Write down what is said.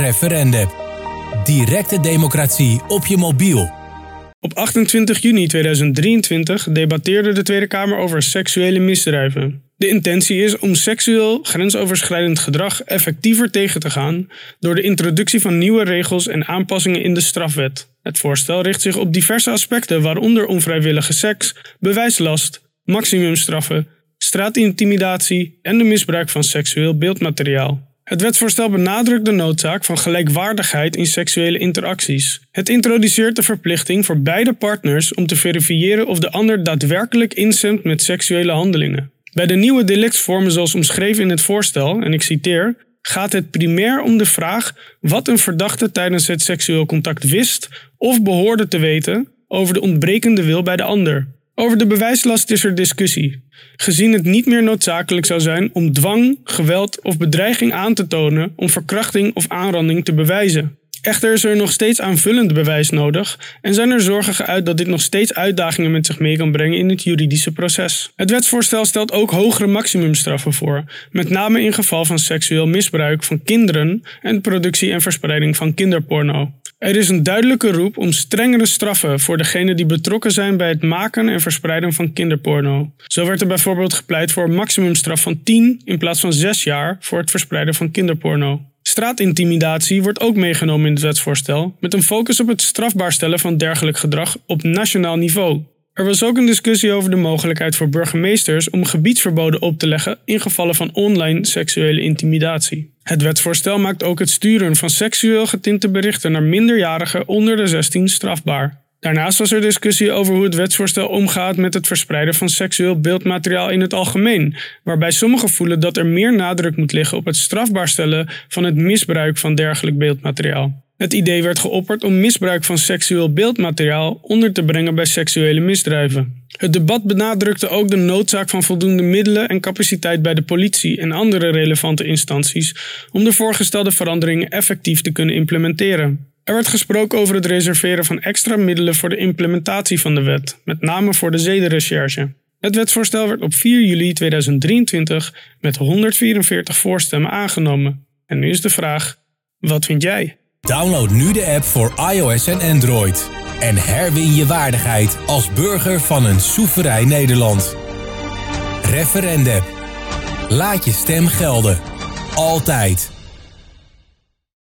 Referende. Directe democratie op je mobiel. Op 28 juni 2023 debatteerde de Tweede Kamer over seksuele misdrijven. De intentie is om seksueel grensoverschrijdend gedrag effectiever tegen te gaan door de introductie van nieuwe regels en aanpassingen in de strafwet. Het voorstel richt zich op diverse aspecten, waaronder onvrijwillige seks, bewijslast, maximumstraffen, straatintimidatie en de misbruik van seksueel beeldmateriaal. Het wetsvoorstel benadrukt de noodzaak van gelijkwaardigheid in seksuele interacties. Het introduceert de verplichting voor beide partners om te verifiëren of de ander daadwerkelijk instemt met seksuele handelingen. Bij de nieuwe delictsvormen zoals omschreven in het voorstel, en ik citeer, gaat het primair om de vraag wat een verdachte tijdens het seksueel contact wist of behoorde te weten over de ontbrekende wil bij de ander. Over de bewijslast is er discussie, gezien het niet meer noodzakelijk zou zijn om dwang, geweld of bedreiging aan te tonen om verkrachting of aanranding te bewijzen. Echter is er nog steeds aanvullend bewijs nodig en zijn er zorgen geuit dat dit nog steeds uitdagingen met zich mee kan brengen in het juridische proces. Het wetsvoorstel stelt ook hogere maximumstraffen voor, met name in geval van seksueel misbruik van kinderen en productie en verspreiding van kinderporno. Er is een duidelijke roep om strengere straffen voor degenen die betrokken zijn bij het maken en verspreiden van kinderporno. Zo werd er bijvoorbeeld gepleit voor een maximumstraf van 10 in plaats van 6 jaar voor het verspreiden van kinderporno. Straatintimidatie wordt ook meegenomen in het wetsvoorstel, met een focus op het strafbaar stellen van dergelijk gedrag op nationaal niveau. Er was ook een discussie over de mogelijkheid voor burgemeesters om gebiedsverboden op te leggen in gevallen van online seksuele intimidatie. Het wetsvoorstel maakt ook het sturen van seksueel getinte berichten naar minderjarigen onder de 16 strafbaar. Daarnaast was er discussie over hoe het wetsvoorstel omgaat met het verspreiden van seksueel beeldmateriaal in het algemeen, waarbij sommigen voelen dat er meer nadruk moet liggen op het strafbaar stellen van het misbruik van dergelijk beeldmateriaal. Het idee werd geopperd om misbruik van seksueel beeldmateriaal onder te brengen bij seksuele misdrijven. Het debat benadrukte ook de noodzaak van voldoende middelen en capaciteit bij de politie en andere relevante instanties om de voorgestelde veranderingen effectief te kunnen implementeren. Er werd gesproken over het reserveren van extra middelen voor de implementatie van de wet, met name voor de zedenrecherche. Het wetsvoorstel werd op 4 juli 2023 met 144 voorstemmen aangenomen. En nu is de vraag: wat vind jij? Download nu de app voor iOS en Android. En herwin je waardigheid als burger van een soeverein Nederland. Referendum. Laat je stem gelden. Altijd.